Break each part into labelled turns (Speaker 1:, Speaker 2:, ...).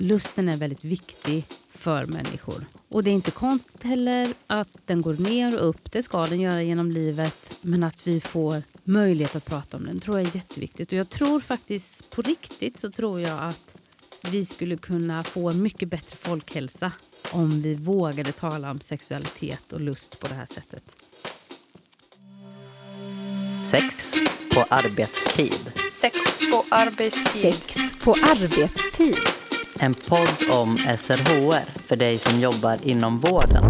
Speaker 1: lusten är väldigt viktig för människor. Och det är inte konstigt heller att den går ner och upp. Det ska den göra genom livet. Men att vi får möjlighet att prata om den tror jag är jätteviktigt. Och jag tror faktiskt på riktigt så tror jag att vi skulle kunna få en mycket bättre folkhälsa om vi vågade tala om sexualitet och lust på det här sättet.
Speaker 2: Sex på arbetstid.
Speaker 3: Sex på arbetstid.
Speaker 4: Sex på arbetstid.
Speaker 2: En podd om SRHR för dig som jobbar inom vården.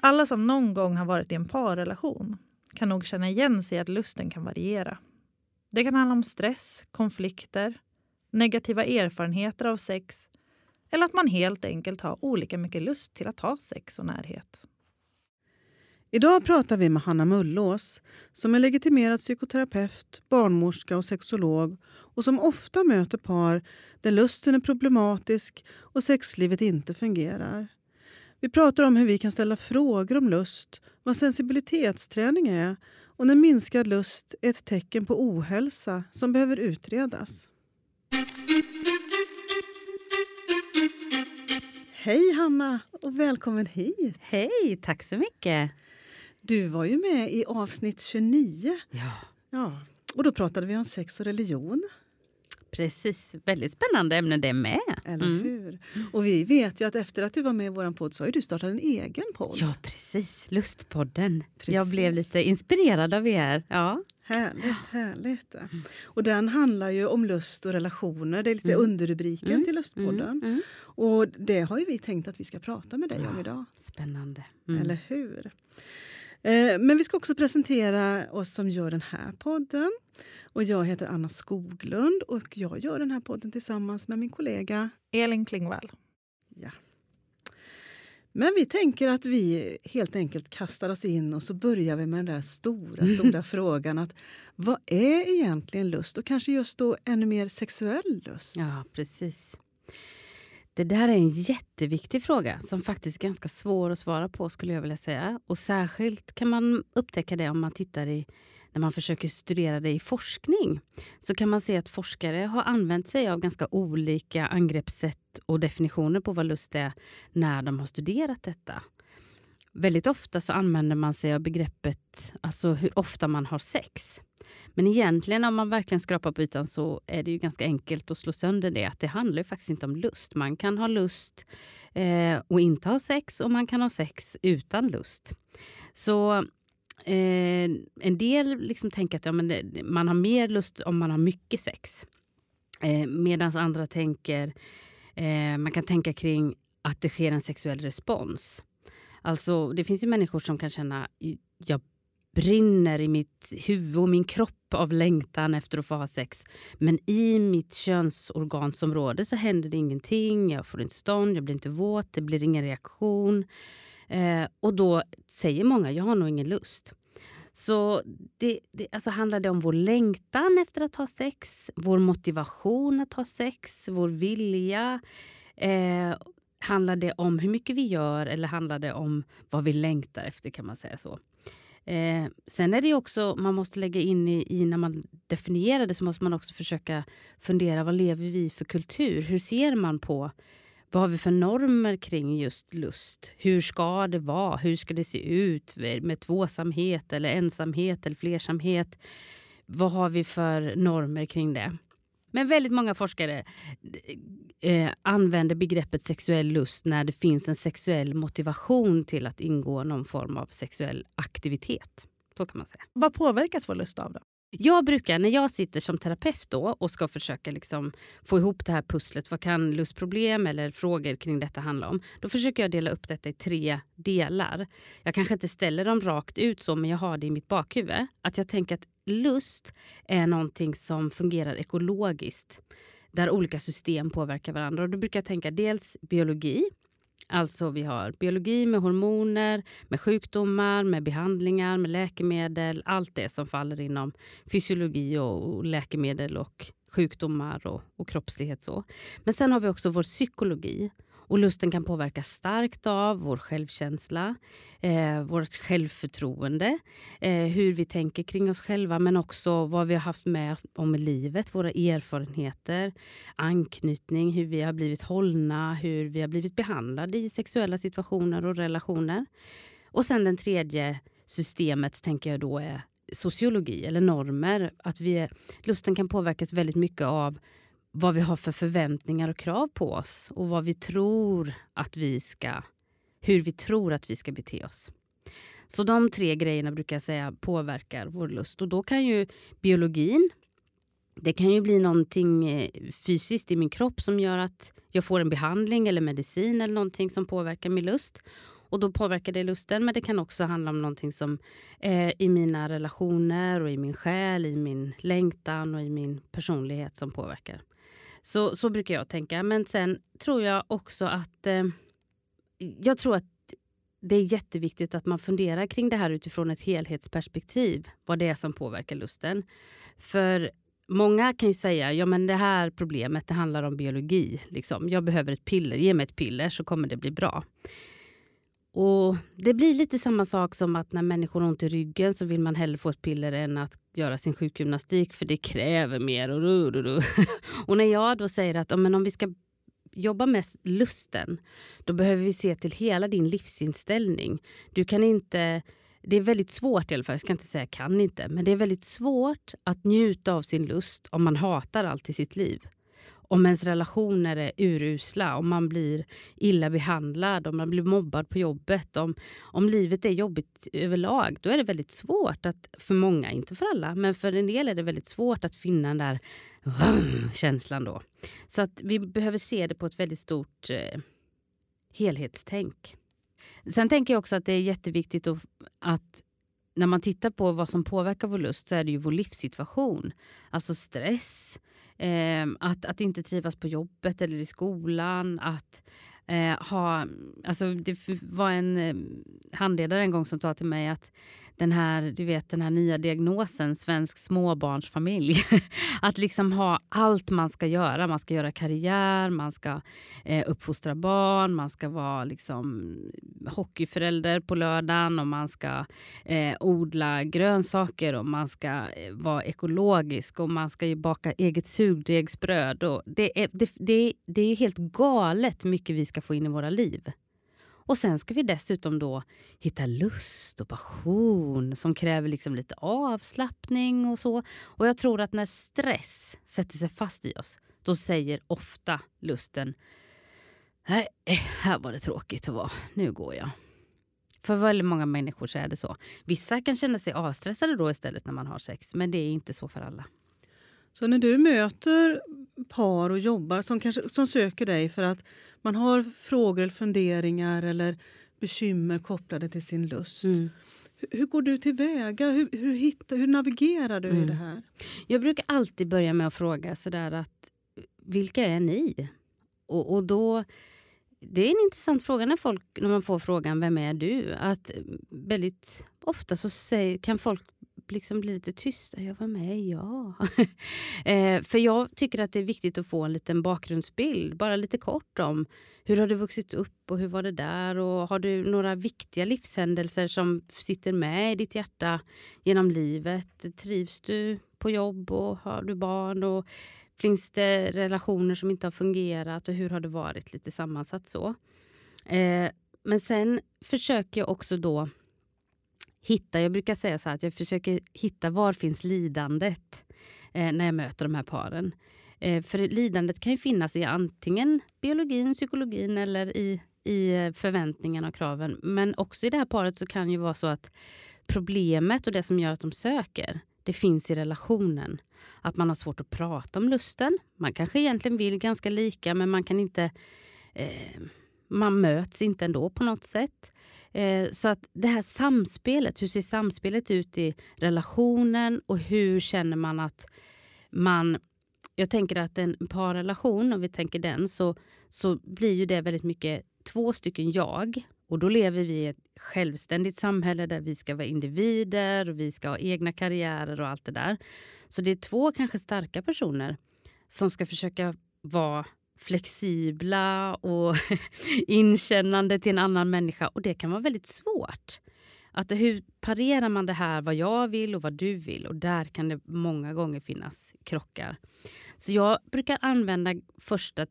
Speaker 3: Alla som någon gång har varit i en parrelation kan nog känna igen sig i att lusten kan variera. Det kan handla om stress, konflikter, negativa erfarenheter av sex eller att man helt enkelt har olika mycket lust till att ha sex och närhet.
Speaker 5: Idag pratar vi med Hanna Mullås som är legitimerad psykoterapeut, barnmorska och sexolog och som ofta möter par där lusten är problematisk och sexlivet inte fungerar. Vi pratar om hur vi kan ställa frågor om lust, vad sensibilitetsträning är och när minskad lust är ett tecken på ohälsa som behöver utredas. Hej Hanna och välkommen hit.
Speaker 1: Hej, tack så mycket.
Speaker 5: Du var ju med i avsnitt 29.
Speaker 1: Ja.
Speaker 5: Ja, och då pratade vi om sex och religion.
Speaker 1: Precis, väldigt spännande ämne det med.
Speaker 5: Eller
Speaker 1: Mm.
Speaker 5: hur? Och vi vet ju att efter att du var med i vår podd så har du startat en egen podd.
Speaker 1: Ja, precis. Lustpodden.
Speaker 5: Precis.
Speaker 1: Jag blev lite inspirerad av er. Ja.
Speaker 5: Härligt, härligt. Och den handlar ju om lust och relationer. Det är lite underrubriken till Lustpodden.
Speaker 1: Mm, mm.
Speaker 5: Och det har ju vi tänkt att vi ska prata med dig om idag.
Speaker 1: Spännande. Mm.
Speaker 5: Eller hur? Eh, Men vi ska också presentera oss som gör den här podden. Och jag heter Anna Skoglund och jag gör den här podden tillsammans med min kollega
Speaker 3: Elin Klingvall.
Speaker 5: Ja. Men vi tänker att vi helt enkelt kastar oss in och så börjar vi med den där stora, stora frågan att vad är egentligen lust? Och kanske just då ännu mer sexuell lust.
Speaker 1: Ja, precis. Det där är en jätteviktig fråga som faktiskt är ganska svår att svara på skulle jag vilja säga. Och särskilt kan man upptäcka det om man tittar i när man försöker studera det i forskning så kan man se att forskare har använt sig av ganska olika angreppssätt och definitioner på vad lust är när de har studerat detta. Väldigt ofta så använder man sig av begreppet alltså hur ofta man har sex. Men egentligen om man verkligen skrapar på ytan så är det ju ganska enkelt att slå sönder det. Att det handlar ju faktiskt inte om lust. Man kan ha lust eh, och inte ha sex och man kan ha sex utan lust. Så eh, en del liksom tänker att ja, men det, man har mer lust om man har mycket sex. Eh, Medan andra tänker, eh, man kan tänka kring att det sker en sexuell respons. Alltså, det finns ju människor som kan känna jag brinner i mitt huvud och min kropp av längtan efter att få ha sex. Men i mitt könsorgansområde så händer det ingenting. Jag får inte stånd, jag blir inte våt, det blir ingen reaktion. Eh, och då säger många jag har nog ingen lust. Så det, det, alltså handlar det om vår längtan efter att ha sex, vår motivation att ha sex, vår vilja? Eh, handlar det om hur mycket vi gör eller handlar det om vad vi längtar efter? kan man säga så. Eh, sen är det också, man måste lägga in i, i, när man definierar det så måste man också försöka fundera vad lever vi i för kultur? Hur ser man på vad har vi för normer kring just lust? Hur ska det vara? Hur ska det se ut med tvåsamhet eller ensamhet eller flersamhet? Vad har vi för normer kring det? Men väldigt många forskare eh, använder begreppet sexuell lust när det finns en sexuell motivation till att ingå någon form av sexuell aktivitet. Så kan man säga.
Speaker 3: Vad påverkas vår lust av? då?
Speaker 1: Jag brukar, när jag sitter som terapeut då och ska försöka liksom få ihop det här pusslet, vad kan lustproblem eller frågor kring detta handla om? Då försöker jag dela upp detta i tre delar. Jag kanske inte ställer dem rakt ut så, men jag har det i mitt bakhuvud. Att jag tänker att lust är någonting som fungerar ekologiskt. Där olika system påverkar varandra. Och då brukar jag tänka dels biologi, Alltså vi har biologi med hormoner, med sjukdomar, med behandlingar, med läkemedel. Allt det som faller inom fysiologi och, läkemedel och sjukdomar och, och kroppslighet. Så. Men sen har vi också vår psykologi. Och lusten kan påverkas starkt av vår självkänsla, eh, vårt självförtroende, eh, hur vi tänker kring oss själva men också vad vi har haft med om i livet, våra erfarenheter, anknytning, hur vi har blivit hållna, hur vi har blivit behandlade i sexuella situationer och relationer. Och sen den tredje systemet tänker jag då är sociologi eller normer. Att vi, lusten kan påverkas väldigt mycket av vad vi har för förväntningar och krav på oss och vad vi tror att vi ska, hur vi tror att vi ska bete oss. Så de tre grejerna brukar jag säga påverkar vår lust. Och då kan ju biologin, det kan ju bli någonting eh, fysiskt i min kropp som gör att jag får en behandling eller medicin eller någonting som påverkar min lust. Och då påverkar det lusten men det kan också handla om någonting som eh, i mina relationer och i min själ, i min längtan och i min personlighet som påverkar. Så, så brukar jag tänka. Men sen tror jag också att... Eh, jag tror att det är jätteviktigt att man funderar kring det här utifrån ett helhetsperspektiv. Vad det är som påverkar lusten. För många kan ju säga ja men det här problemet det handlar om biologi. Liksom. Jag behöver ett piller. Ge mig ett piller så kommer det bli bra. Och Det blir lite samma sak som att när människor har ont i ryggen så vill man hellre få ett piller än att göra sin sjukgymnastik för det kräver mer. Och, ru, ru, ru. och när jag då säger att men om vi ska jobba med lusten då behöver vi se till hela din livsinställning. Du kan inte det är väldigt svårt i alla fall, jag ska inte säga kan inte, men det är väldigt svårt att njuta av sin lust om man hatar allt i sitt liv om ens relationer är urusla, om man blir illa behandlad, om man blir mobbad på jobbet, om, om livet är jobbigt överlag, då är det väldigt svårt att, för många, inte för alla, men för en del är det väldigt svårt att finna den där känslan då. Så att vi behöver se det på ett väldigt stort eh, helhetstänk. Sen tänker jag också att det är jätteviktigt att, att när man tittar på vad som påverkar vår lust så är det ju vår livssituation. Alltså stress, eh, att, att inte trivas på jobbet eller i skolan. Att eh, ha, alltså det var en eh, handledare en gång som sa till mig att den här, du vet, den här nya diagnosen, svensk småbarnsfamilj. att liksom ha allt man ska göra. Man ska göra karriär, man ska eh, uppfostra barn, man ska vara liksom, hockeyförälder på lördagen och man ska eh, odla grönsaker och man ska eh, vara ekologisk och man ska ju baka eget surdegsbröd. Och det, är, det, det, det är helt galet mycket vi ska få in i våra liv. Och sen ska vi dessutom då hitta lust och passion som kräver liksom lite avslappning och så. Och jag tror att när stress sätter sig fast i oss, då säger ofta lusten Nej, här var det tråkigt att vara. Nu går jag. För väldigt många människor så är det så. Vissa kan känna sig avstressade då istället när man har sex, men det är inte så för alla.
Speaker 5: Så när du möter par och jobbar som, kanske, som söker dig för att man har frågor, eller funderingar eller bekymmer kopplade till sin lust. Mm. Hur, hur, går du tillväga? Hur, hur, hittar, hur navigerar du mm. i det här?
Speaker 1: Jag brukar alltid börja med att fråga sådär att vilka är ni? Och, och då det är en intressant fråga när, folk, när man får frågan vem är du? Att väldigt ofta så säger, kan folk Typ liksom bli lite tysta. Jag var med, ja. eh, för jag tycker att det är viktigt att få en liten bakgrundsbild, bara lite kort om hur har du vuxit upp och hur var det där och har du några viktiga livshändelser som sitter med i ditt hjärta genom livet? Trivs du på jobb och har du barn? och Finns det relationer som inte har fungerat och hur har det varit? Lite sammansatt så. Eh, men sen försöker jag också då hitta, jag brukar säga så att jag försöker hitta var finns lidandet eh, när jag möter de här paren. Eh, för lidandet kan ju finnas i antingen biologin, psykologin eller i, i eh, förväntningarna och kraven. Men också i det här paret så kan ju vara så att problemet och det som gör att de söker, det finns i relationen. Att man har svårt att prata om lusten. Man kanske egentligen vill ganska lika men man kan inte eh, man möts inte ändå på något sätt. Eh, så att det här samspelet, hur ser samspelet ut i relationen och hur känner man att man... Jag tänker att en parrelation, om vi tänker den, så, så blir ju det väldigt mycket två stycken jag. Och då lever vi i ett självständigt samhälle där vi ska vara individer och vi ska ha egna karriärer och allt det där. Så det är två kanske starka personer som ska försöka vara flexibla och inkännande till en annan människa. Och det kan vara väldigt svårt. Att hur parerar man det här vad jag vill och vad du vill? Och där kan det många gånger finnas krockar. Så jag brukar använda första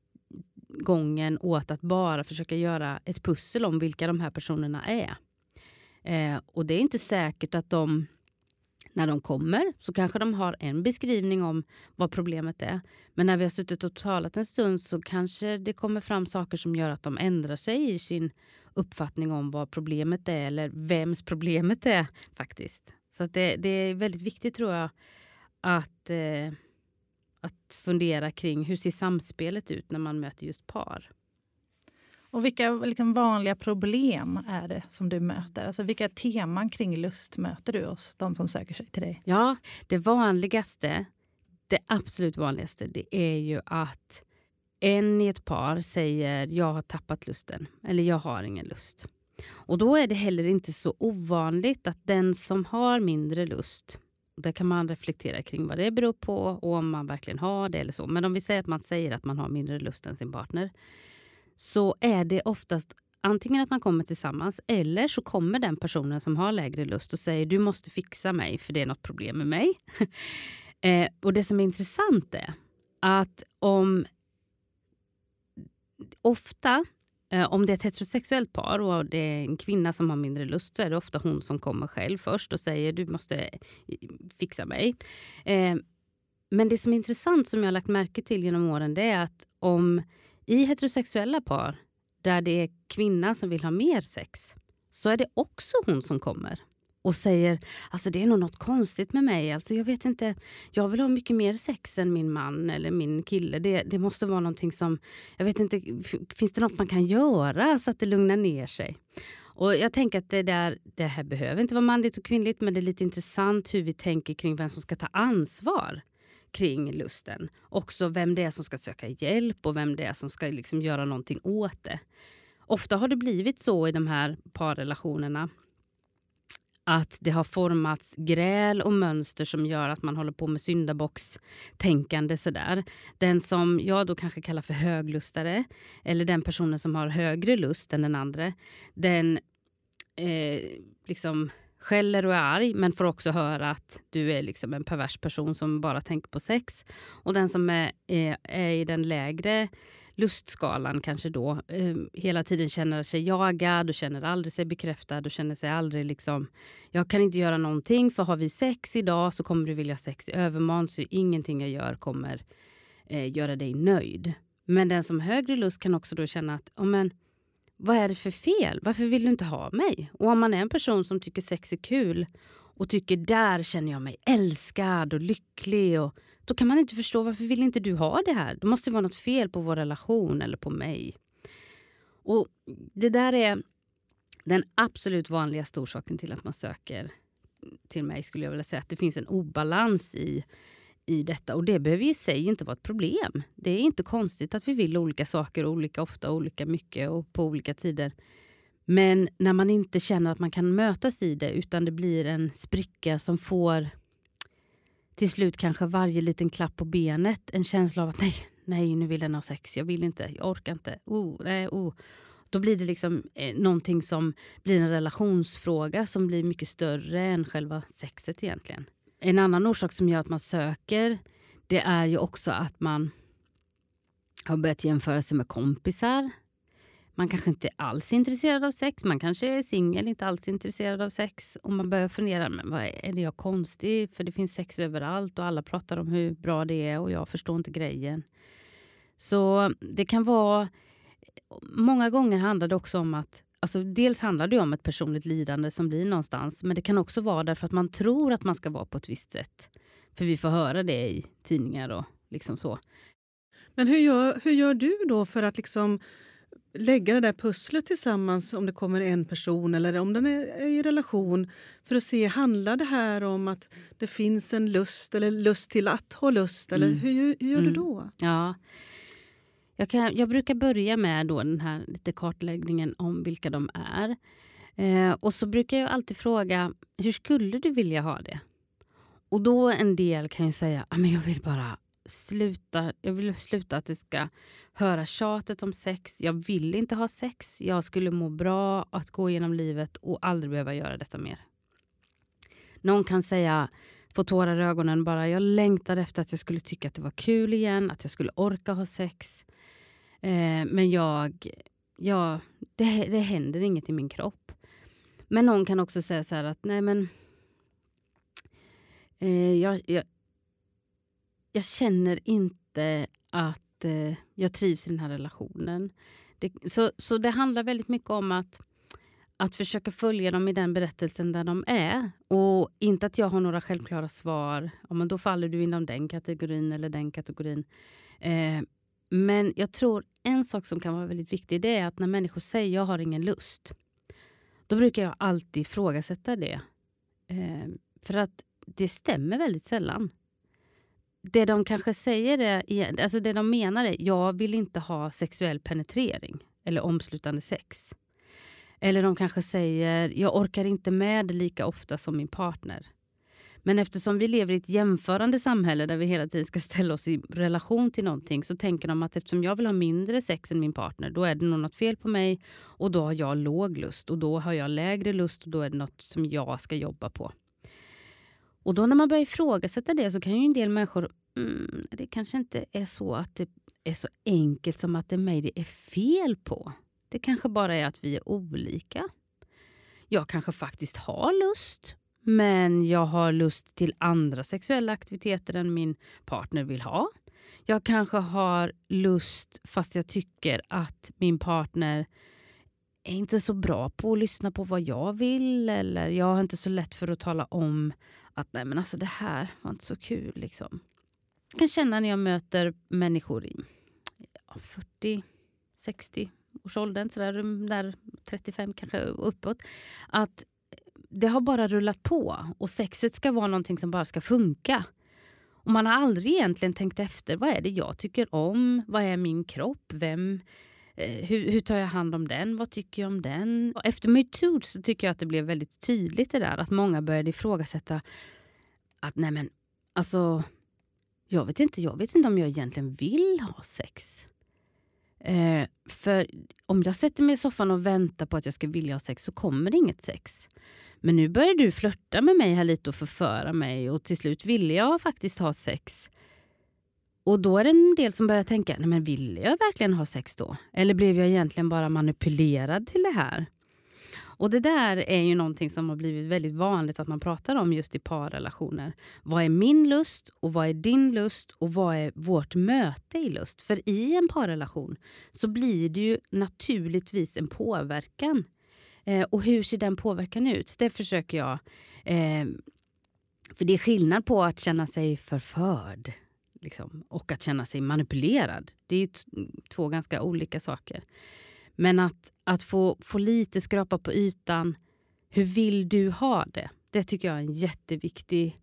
Speaker 1: gången åt att bara försöka göra ett pussel om vilka de här personerna är. Eh, och det är inte säkert att de när de kommer så kanske de har en beskrivning om vad problemet är. Men när vi har suttit och talat en stund så kanske det kommer fram saker som gör att de ändrar sig i sin uppfattning om vad problemet är eller vems problemet är faktiskt. Så det, det, är väldigt viktigt tror jag att, eh, att fundera kring hur ser samspelet ut när man möter just par.
Speaker 3: Och vilka liksom, vanliga problem är det som du möter? Alltså, vilka teman kring lust möter du hos de som söker sig till dig?
Speaker 1: Ja, det vanligaste, det absolut vanligaste, det är ju att en i ett par säger jag har tappat lusten eller jag har ingen lust. Och då är det heller inte så ovanligt att den som har mindre lust där kan man reflektera kring vad det beror på och om man verkligen har det eller så. Men om vi säger att man säger att man har mindre lust än sin partner så är det oftast antingen att man kommer tillsammans eller så kommer den personen som har lägre lust och säger du måste fixa mig för det är något problem med mig. eh, och Det som är intressant är att om ofta eh, om det är ett heterosexuellt par och det är en kvinna som har mindre lust så är det ofta hon som kommer själv först och säger du måste eh, fixa mig. Eh, men det som är intressant som jag har lagt märke till genom åren det är att om i heterosexuella par där det är kvinnan som vill ha mer sex så är det också hon som kommer och säger alltså det är nog något konstigt med mig. Alltså jag vet inte, jag vill ha mycket mer sex än min man eller min kille. Det, det måste vara någonting som, jag vet inte, finns det något man kan göra så att det lugnar ner sig? Och jag tänker att det, där, det här behöver inte vara manligt och kvinnligt men det är lite intressant hur vi tänker kring vem som ska ta ansvar kring lusten. Också vem det är som ska söka hjälp och vem det är som ska liksom göra någonting åt det. Ofta har det blivit så i de här parrelationerna att det har formats gräl och mönster som gör att man håller på med syndabockstänkande. Sådär. Den som jag då kanske kallar för höglustare eller den personen som har högre lust än den andra den eh, liksom skäller och är arg men får också höra att du är liksom en pervers person som bara tänker på sex. Och den som är, är, är i den lägre lustskalan kanske då eh, hela tiden känner sig jagad och känner aldrig sig bekräftad och känner sig aldrig liksom jag kan inte göra någonting för har vi sex idag så kommer du vilja ha sex i övermån så ingenting jag gör kommer eh, göra dig nöjd. Men den som har högre lust kan också då känna att oh, men, vad är det för fel? Varför vill du inte ha mig? Och om man är en person som tycker sex är kul och tycker där känner jag mig älskad och lycklig och då kan man inte förstå varför vill inte du ha det här? Det måste vara något fel på vår relation eller på mig. Och Det där är den absolut vanligaste orsaken till att man söker till mig. skulle jag vilja säga. Att det finns en obalans i, i detta. Och Det behöver i sig inte vara ett problem. Det är inte konstigt att vi vill olika saker olika ofta, olika mycket och på olika tider. Men när man inte känner att man kan mötas i det utan det blir en spricka som får till slut kanske varje liten klapp på benet en känsla av att nej, nej nu vill den ha sex, jag vill inte, jag orkar inte. Oh, nej, oh. Då blir det liksom eh, någonting som blir en relationsfråga som blir mycket större än själva sexet egentligen. En annan orsak som gör att man söker det är ju också att man har börjat jämföra sig med kompisar man kanske inte alls är intresserad av sex. Man kanske är singel, inte alls intresserad av sex. Och man börjar fundera, men vad är det jag konstig? För det finns sex överallt och alla pratar om hur bra det är och jag förstår inte grejen. Så det kan vara... Många gånger handlar det också om att Alltså dels handlar det om ett personligt lidande som blir någonstans men det kan också vara därför att man tror att man ska vara på ett visst sätt. För vi får höra det i tidningar och liksom så.
Speaker 5: Men hur gör, hur gör du då för att liksom lägga det där pusslet tillsammans om det kommer en person eller om den är i relation för att se, handlar det här om att det finns en lust eller lust till att ha lust? Eller mm. hur, hur, gör mm. du då?
Speaker 1: Ja. Jag, kan, jag brukar börja med då den här lite kartläggningen om vilka de är. Eh, och så brukar jag alltid fråga, hur skulle du vilja ha det? Och då en del kan ju säga, ah, men jag vill bara sluta, jag vill sluta att det ska höra tjatet om sex. Jag vill inte ha sex. Jag skulle må bra att gå igenom livet och aldrig behöva göra detta mer. Någon kan säga, få tårar i ögonen bara, jag längtar efter att jag skulle tycka att det var kul igen, att jag skulle orka ha sex. Eh, men jag, jag det, det händer inget i min kropp. Men någon kan också säga så här att nej men eh, jag, jag, jag känner inte att eh, jag trivs i den här relationen. Det, så, så det handlar väldigt mycket om att, att försöka följa dem i den berättelsen där de är. Och inte att jag har några självklara svar. Ja, men då faller du inom den kategorin eller den kategorin. Eh, men jag tror en sak som kan vara väldigt viktig det är att när människor säger jag har ingen lust. Då brukar jag alltid ifrågasätta det. Eh, för att det stämmer väldigt sällan. Det de kanske säger är, alltså det de menar är jag vill inte ha sexuell penetrering eller omslutande sex. Eller de kanske säger jag orkar inte med det lika ofta som min partner. Men eftersom vi lever i ett jämförande samhälle där vi hela tiden ska ställa oss i relation till någonting så tänker de att eftersom jag vill ha mindre sex än min partner då är det nog något fel på mig och då har jag låg lust och då har jag lägre lust och då är det något som jag ska jobba på. Och då när man börjar ifrågasätta det så kan ju en del människor, mm, det kanske inte är så att det är så enkelt som att det är mig det är fel på. Det kanske bara är att vi är olika. Jag kanske faktiskt har lust men jag har lust till andra sexuella aktiviteter än min partner vill ha. Jag kanske har lust fast jag tycker att min partner är inte så bra på att lyssna på vad jag vill eller jag har inte så lätt för att tala om att nej men alltså det här var inte så kul. Liksom. Jag kan känna när jag möter människor i ja, 40, 60 årsåldern, sådär, där 35 kanske uppåt, att det har bara rullat på och sexet ska vara någonting som bara ska funka. Och man har aldrig egentligen tänkt efter. Vad är det jag tycker om? Vad är min kropp? Vem, eh, hur, hur, tar jag hand om den? Vad tycker jag om den? Och efter metoo så tycker jag att det blev väldigt tydligt det där att många började ifrågasätta att nej men alltså jag vet inte, jag vet inte om jag egentligen vill ha sex. Eh, för om jag sätter mig i soffan och väntar på att jag ska vilja ha sex så kommer det inget sex. Men nu börjar du flörta med mig här lite och förföra mig och till slut ville jag faktiskt ha sex. Och då är det en del som börjar tänka, nej men vill jag verkligen ha sex då? Eller blev jag egentligen bara manipulerad till det här? Och det där är ju någonting som har blivit väldigt vanligt att man pratar om just i parrelationer. Vad är min lust och vad är din lust och vad är vårt möte i lust? För i en parrelation så blir det ju naturligtvis en påverkan Eh, och hur ser den påverkan ut? Det försöker jag. Eh, för det är skillnad på att känna sig förförd liksom, och att känna sig manipulerad. Det är två ganska olika saker. Men att, att få, få lite skrapa på ytan. Hur vill du ha det? Det tycker jag är en jätteviktig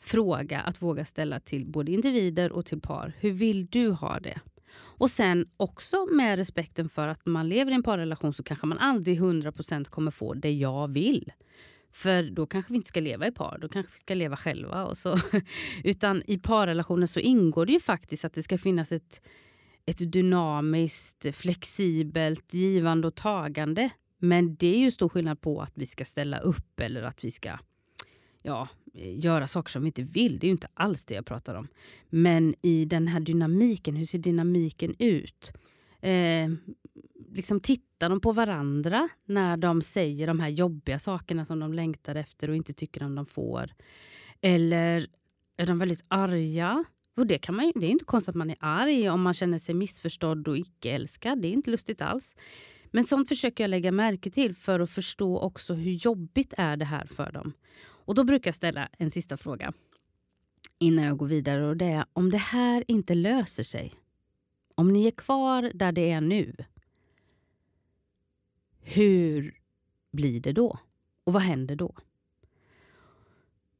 Speaker 1: fråga att våga ställa till både individer och till par. Hur vill du ha det? Och sen också med respekten för att man lever i en parrelation så kanske man aldrig 100% kommer få det jag vill. För då kanske vi inte ska leva i par, då kanske vi ska leva själva. Och så. Utan i parrelationer så ingår det ju faktiskt att det ska finnas ett, ett dynamiskt, flexibelt givande och tagande. Men det är ju stor skillnad på att vi ska ställa upp eller att vi ska ja, göra saker som vi inte vill. Det är ju inte alls det jag pratar om. Men i den här dynamiken, hur ser dynamiken ut? Eh, liksom tittar de på varandra när de säger de här jobbiga sakerna som de längtar efter och inte tycker om de får? Eller är de väldigt arga? Och det, kan man, det är inte konstigt att man är arg om man känner sig missförstådd och icke-älskad. Det är inte lustigt alls. Men sånt försöker jag lägga märke till för att förstå också hur jobbigt är det här för dem. Och Då brukar jag ställa en sista fråga innan jag går vidare. Och det är Om det här inte löser sig, om ni är kvar där det är nu hur blir det då? Och vad händer då?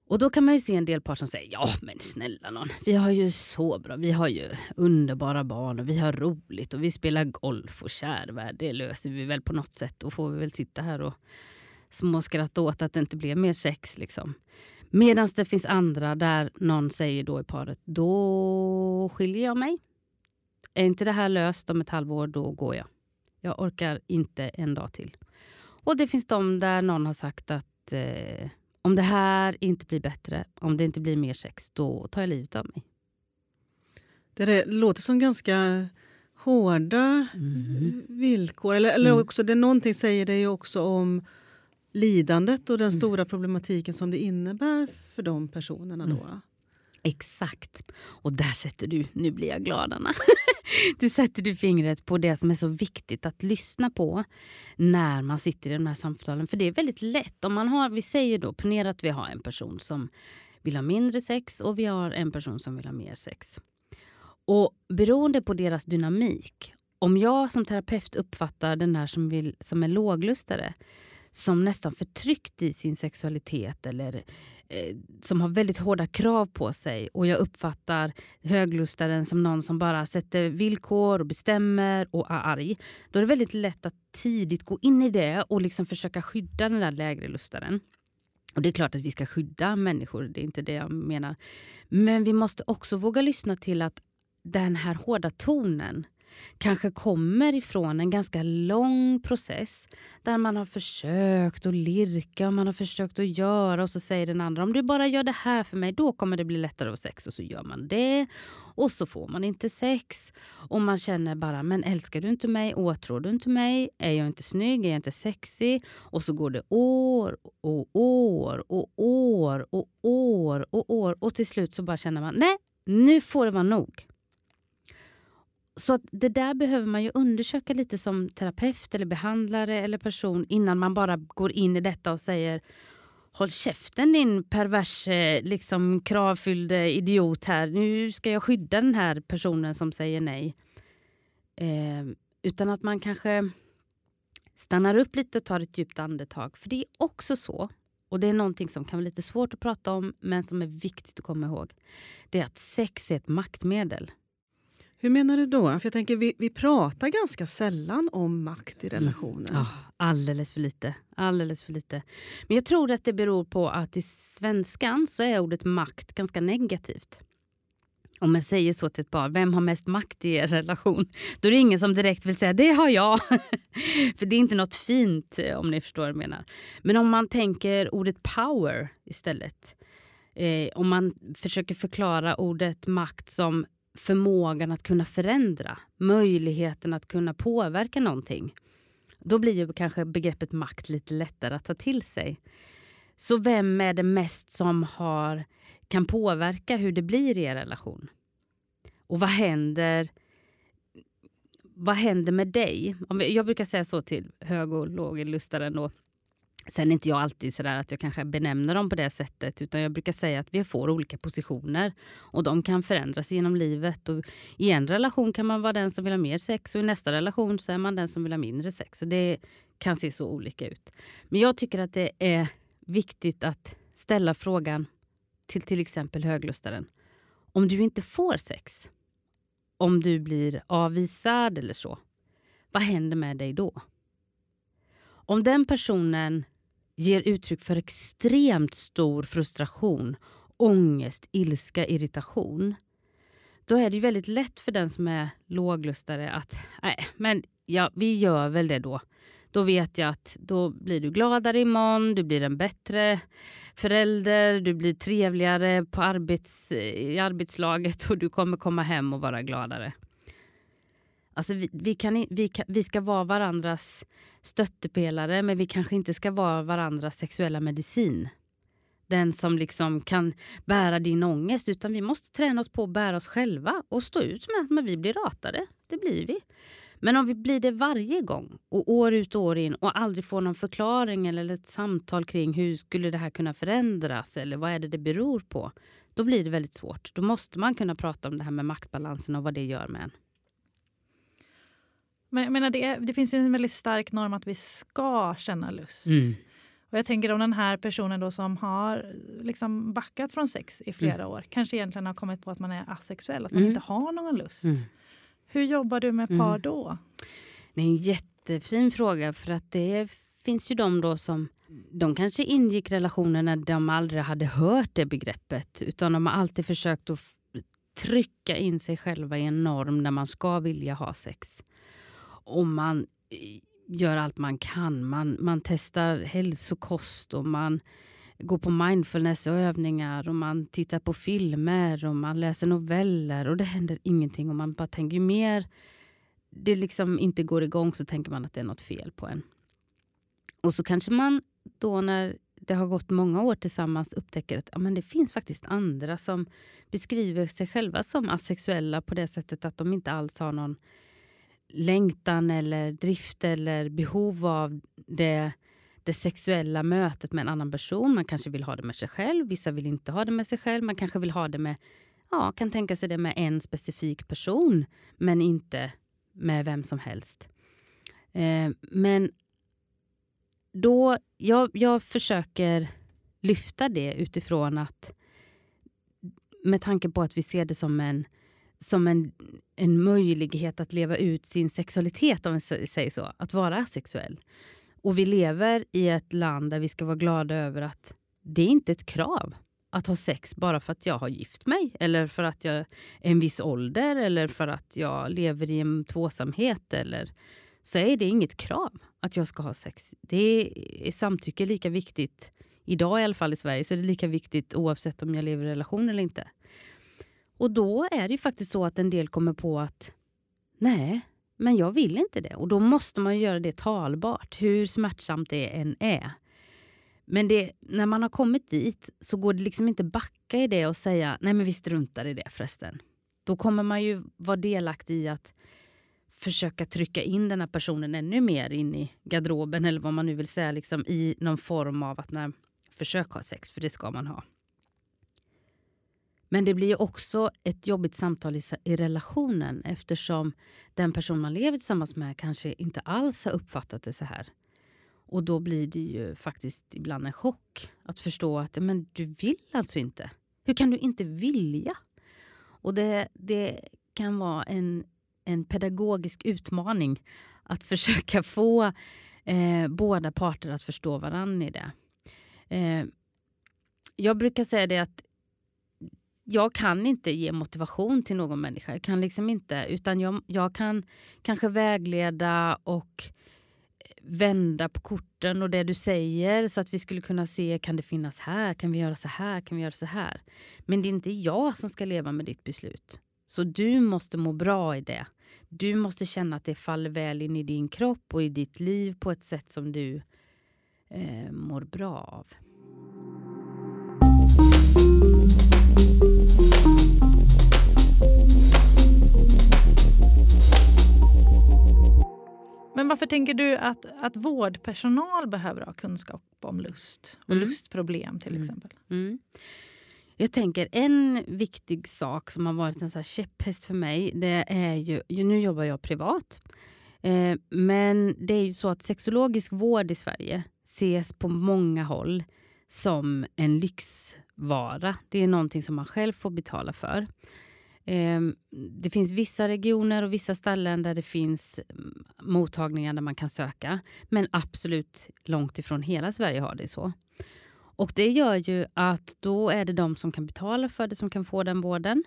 Speaker 1: Och då kan man ju se en del par som säger ja men snälla någon, vi har ju så bra, vi har ju underbara barn och vi har roligt och vi spelar golf och kärvärd, det löser vi väl på något sätt. Då får vi väl sitta här och småskratta åt att det inte blev mer sex. Liksom. Medan det finns andra där någon säger då i paret, då skiljer jag mig. Är inte det här löst om ett halvår, då går jag. Jag orkar inte en dag till. Och det finns de där någon har sagt att eh, om det här inte blir bättre, om det inte blir mer sex, då tar jag livet av mig.
Speaker 5: Det, det låter som ganska hårda
Speaker 1: Mm.
Speaker 5: villkor. Eller, eller
Speaker 1: Mm.
Speaker 5: också, det någonting säger det ju också om lidandet och den
Speaker 1: Mm.
Speaker 5: stora problematiken som det innebär för de personerna. Då.
Speaker 1: Mm. Exakt. Och där sätter du, nu blir jag glad Anna. Du sätter du fingret på det som är så viktigt att lyssna på när man sitter i de här samtalen. För det är väldigt lätt. om man har, Vi säger då, ponera att vi har en person som vill ha mindre sex och vi har en person som vill ha mer sex. Och beroende på deras dynamik, om jag som terapeut uppfattar den här som, vill, som är låglustare som nästan förtryckt i sin sexualitet eller eh, som har väldigt hårda krav på sig och jag uppfattar höglustaren som någon som bara sätter villkor och bestämmer och är arg. Då är det väldigt lätt att tidigt gå in i det och liksom försöka skydda den där lägre lustaren. Och Det är klart att vi ska skydda människor, det är inte det jag menar. Men vi måste också våga lyssna till att den här hårda tonen kanske kommer ifrån en ganska lång process där man har försökt att lirka och man har försökt att göra och så säger den andra om du bara gör det här för mig då kommer det bli lättare att ha sex. Och så gör man det. Och så får man inte sex. Och man känner bara men älskar du inte mig, åtrår du inte mig, är jag inte snygg, är jag inte sexig och så går det år och år och år och år och år. Och till slut så bara känner man nej nu får det vara nog. Så att det där behöver man ju undersöka lite som terapeut eller behandlare eller person innan man bara går in i detta och säger Håll käften din pervers, liksom kravfyllde idiot här. Nu ska jag skydda den här personen som säger nej. Eh, utan att man kanske stannar upp lite och tar ett djupt andetag. För det är också så, och det är någonting som kan vara lite svårt att prata om men som är viktigt att komma ihåg. Det är att sex är ett maktmedel.
Speaker 5: Hur menar du då? För jag tänker, vi, vi pratar ganska sällan om makt i relationen.
Speaker 1: Ja, alldeles för lite. Alldeles för lite. Men jag tror att det beror på att i svenskan så är ordet makt ganska negativt. Om man säger så till ett par, vem har mest makt i er relation? Då är det ingen som direkt vill säga det har jag. För det är inte något fint eh, om ni förstår vad jag menar. Men om man tänker ordet power istället. Eh, om man försöker förklara ordet makt som förmågan att kunna förändra, möjligheten att kunna påverka någonting. Då blir ju kanske begreppet makt lite lättare att ta till sig. Så vem är det mest som har, kan påverka hur det blir i er relation? Och vad händer, vad händer med dig? Jag brukar säga så till hög och låg lustaren Då. Sen är inte jag alltid sådär att jag kanske benämner dem på det sättet utan jag brukar säga att vi får olika positioner och de kan förändras genom livet. Och I en relation kan man vara den som vill ha mer sex och i nästa relation så är man den som vill ha mindre sex. Och det kan se så olika ut. Men jag tycker att det är viktigt att ställa frågan till till exempel höglustaren. Om du inte får sex, om du blir avvisad eller så, vad händer med dig då? Om den personen ger uttryck för extremt stor frustration, ångest, ilska, irritation då är det ju väldigt lätt för den som är låglustare att nej, men ja, vi gör väl det då. Då vet jag att då blir du gladare imorgon, du blir en bättre förälder, du blir trevligare på arbets, i arbetslaget och du kommer komma hem och vara gladare. Alltså vi, vi, kan, vi, kan, vi ska vara varandras stöttepelare men vi kanske inte ska vara varandras sexuella medicin. Den som liksom kan bära din ångest utan vi måste träna oss på att bära oss själva och stå ut med att men vi blir ratade. Det blir vi. Men om vi blir det varje gång och år ut och år in och aldrig får någon förklaring eller ett samtal kring hur skulle det här kunna förändras eller vad är det det beror på. Då blir det väldigt svårt. Då måste man kunna prata om det här med maktbalansen och vad det gör med en.
Speaker 3: Men jag menar, det, är, det finns ju en väldigt stark norm att vi ska känna lust.
Speaker 1: Mm.
Speaker 3: Och jag tänker om den här personen då som har liksom backat från sex i flera år kanske egentligen har kommit på att man är asexuell, att man
Speaker 1: Mm.
Speaker 3: inte har någon lust.
Speaker 1: Mm.
Speaker 3: Hur jobbar du med par
Speaker 1: Mm.
Speaker 3: då?
Speaker 1: Det är en jättefin fråga för att det finns ju de då som de kanske ingick relationer när de aldrig hade hört det begreppet utan de har alltid försökt att trycka in sig själva i en norm där man ska vilja ha sex. Och man eh, gör allt man kan. Man, man testar hälsokost och man går på mindfulnessövningar och man tittar på filmer och man läser noveller och det händer ingenting och man bara tänker ju mer det liksom inte går igång så tänker man att det är något fel på en. Och så kanske man då när det har gått många år tillsammans upptäcker att ja, men det finns faktiskt andra som beskriver sig själva som asexuella på det sättet att de inte alls har någon längtan eller drift eller behov av det, det sexuella mötet med en annan person. Man kanske vill ha det med sig själv, vissa vill inte ha det med sig själv. Man kanske vill ha det med, ja, kan tänka sig det med en specifik person men inte med vem som helst. Eh, men då, jag, jag försöker lyfta det utifrån att med tanke på att vi ser det som en, som en, en möjlighet att leva ut sin sexualitet, om man säger så, att vara sexuell. Och vi lever i ett land där vi ska vara glada över att det är inte ett krav att ha sex bara för att jag har gift mig eller för att jag är en viss ålder eller för att jag lever i en tvåsamhet. Eller, så är det inget krav att jag ska ha sex. Det är samtycke lika viktigt idag i alla fall i Sverige så är det lika viktigt oavsett om jag lever i relation eller inte. Och då är det ju faktiskt så att en del kommer på att nej, men jag vill inte det. Och då måste man göra det talbart, hur smärtsamt det än är. Men det, när man har kommit dit så går det liksom inte backa i det och säga nej men vi struntar i det förresten. Då kommer man ju vara delaktig i att försöka trycka in den här personen ännu mer in i garderoben eller vad man nu vill säga liksom, i någon form av att när, försök ha sex, för det ska man ha. Men det blir också ett jobbigt samtal i, i relationen eftersom den person man lever tillsammans med kanske inte alls har uppfattat det så här. Och då blir det ju faktiskt ibland en chock att förstå att men du vill alltså inte. Hur kan du inte vilja? Och det, det kan vara en, en pedagogisk utmaning att försöka få eh, båda parter att förstå varandra i det. Eh, jag brukar säga det att jag kan inte ge motivation till någon människa. Jag kan liksom inte, utan jag, jag kan kanske vägleda och eh, vända på korten och det du säger så att vi skulle kunna se, kan det finnas här? Kan vi göra så här? Kan vi göra så här? Men det är inte jag som ska leva med ditt beslut. Så du måste må bra i det. Du måste känna att det faller väl in i din kropp och i ditt liv på ett sätt som du eh, mår bra av.
Speaker 3: Men varför tänker du att, att vårdpersonal behöver ha kunskap om lust och mm. lustproblem till mm. exempel?
Speaker 1: Mm. Jag tänker en viktig sak som har varit en så här käpphäst för mig, det är ju, nu jobbar jag privat, eh, men det är ju så att sexologisk vård i Sverige ses på många håll som en lyxvara. Det är någonting som man själv får betala för. Ehm, det finns vissa regioner och vissa ställen där det finns mm, mottagningar där man kan söka. Men absolut långt ifrån hela Sverige har det så. Och Det gör ju att då är det de som kan betala för det som kan få den vården.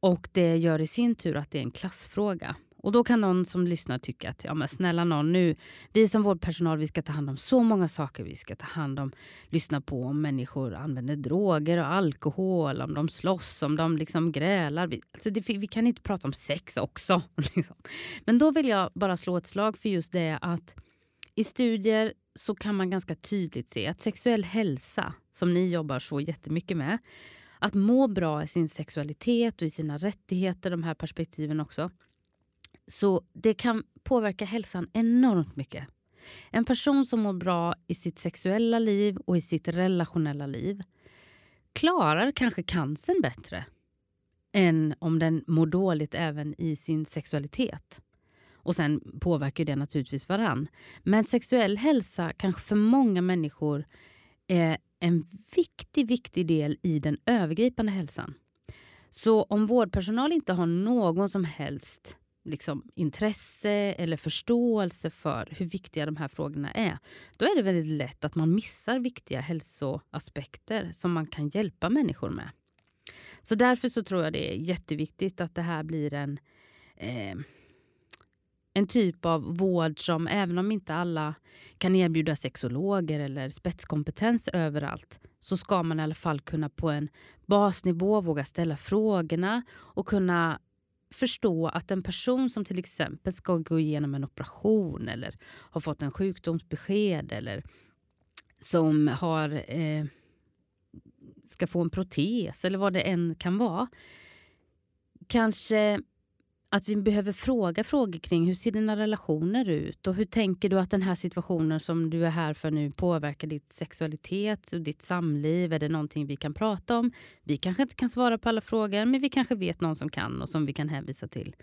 Speaker 1: Och Det gör i sin tur att det är en klassfråga. Och då kan någon som lyssnar tycka att ja, men snälla någon, nu, vi som vårdpersonal vi ska ta hand om så många saker. Vi ska ta hand om, lyssna på om människor använder droger och alkohol, om de slåss, om de liksom grälar. Vi, alltså det, vi kan inte prata om sex också. Liksom. Men då vill jag bara slå ett slag för just det att i studier så kan man ganska tydligt se att sexuell hälsa, som ni jobbar så jättemycket med, att må bra i sin sexualitet och i sina rättigheter, de här perspektiven också, så det kan påverka hälsan enormt mycket. En person som mår bra i sitt sexuella liv och i sitt relationella liv klarar kanske cancern bättre än om den mår dåligt även i sin sexualitet. Och Sen påverkar det naturligtvis varann. Men sexuell hälsa kanske för många människor är en viktig, viktig del i den övergripande hälsan. Så om vårdpersonal inte har någon som helst liksom, intresse eller förståelse för hur viktiga de här frågorna är då är det väldigt lätt att man missar viktiga hälsoaspekter som man kan hjälpa människor med. Så därför så tror jag det är jätteviktigt att det här blir en, eh, en typ av vård som även om inte alla kan erbjuda sexologer eller spetskompetens överallt så ska man i alla fall kunna på en basnivå våga ställa frågorna och kunna förstå att en person som till exempel ska gå igenom en operation eller har fått en sjukdomsbesked eller som har, eh, ska få en protes eller vad det än kan vara. Kanske att vi behöver fråga frågor kring hur ser dina relationer ut och hur tänker du att den här situationen som du är här för nu påverkar ditt sexualitet och ditt samliv? Är det någonting vi kan prata om? Vi kanske inte kan svara på alla frågor men vi kanske vet någon som kan och som vi kan hänvisa till.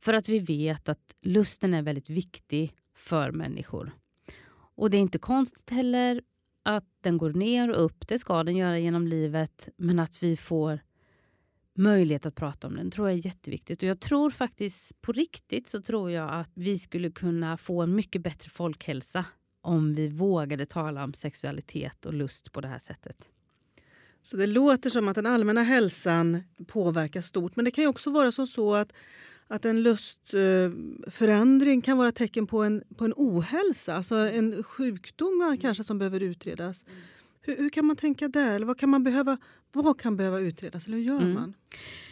Speaker 1: För att vi vet att lusten är väldigt viktig för människor. Och det är inte konstigt heller att den går ner och upp, det ska den göra genom livet, men att vi får möjlighet att prata om den tror jag är jätteviktigt. Och jag tror faktiskt på riktigt så tror jag att vi skulle kunna få en mycket bättre folkhälsa om vi vågade tala om sexualitet och lust på det här sättet.
Speaker 5: Så det låter som att den allmänna hälsan påverkas stort. Men det kan ju också vara som så att, att en lustförändring kan vara tecken på en, på en ohälsa, alltså en sjukdom kanske som behöver utredas. Hur, hur, kan man tänka där? Eller vad kan man behöva, vad kan behöva utredas? Eller hur gör mm. man?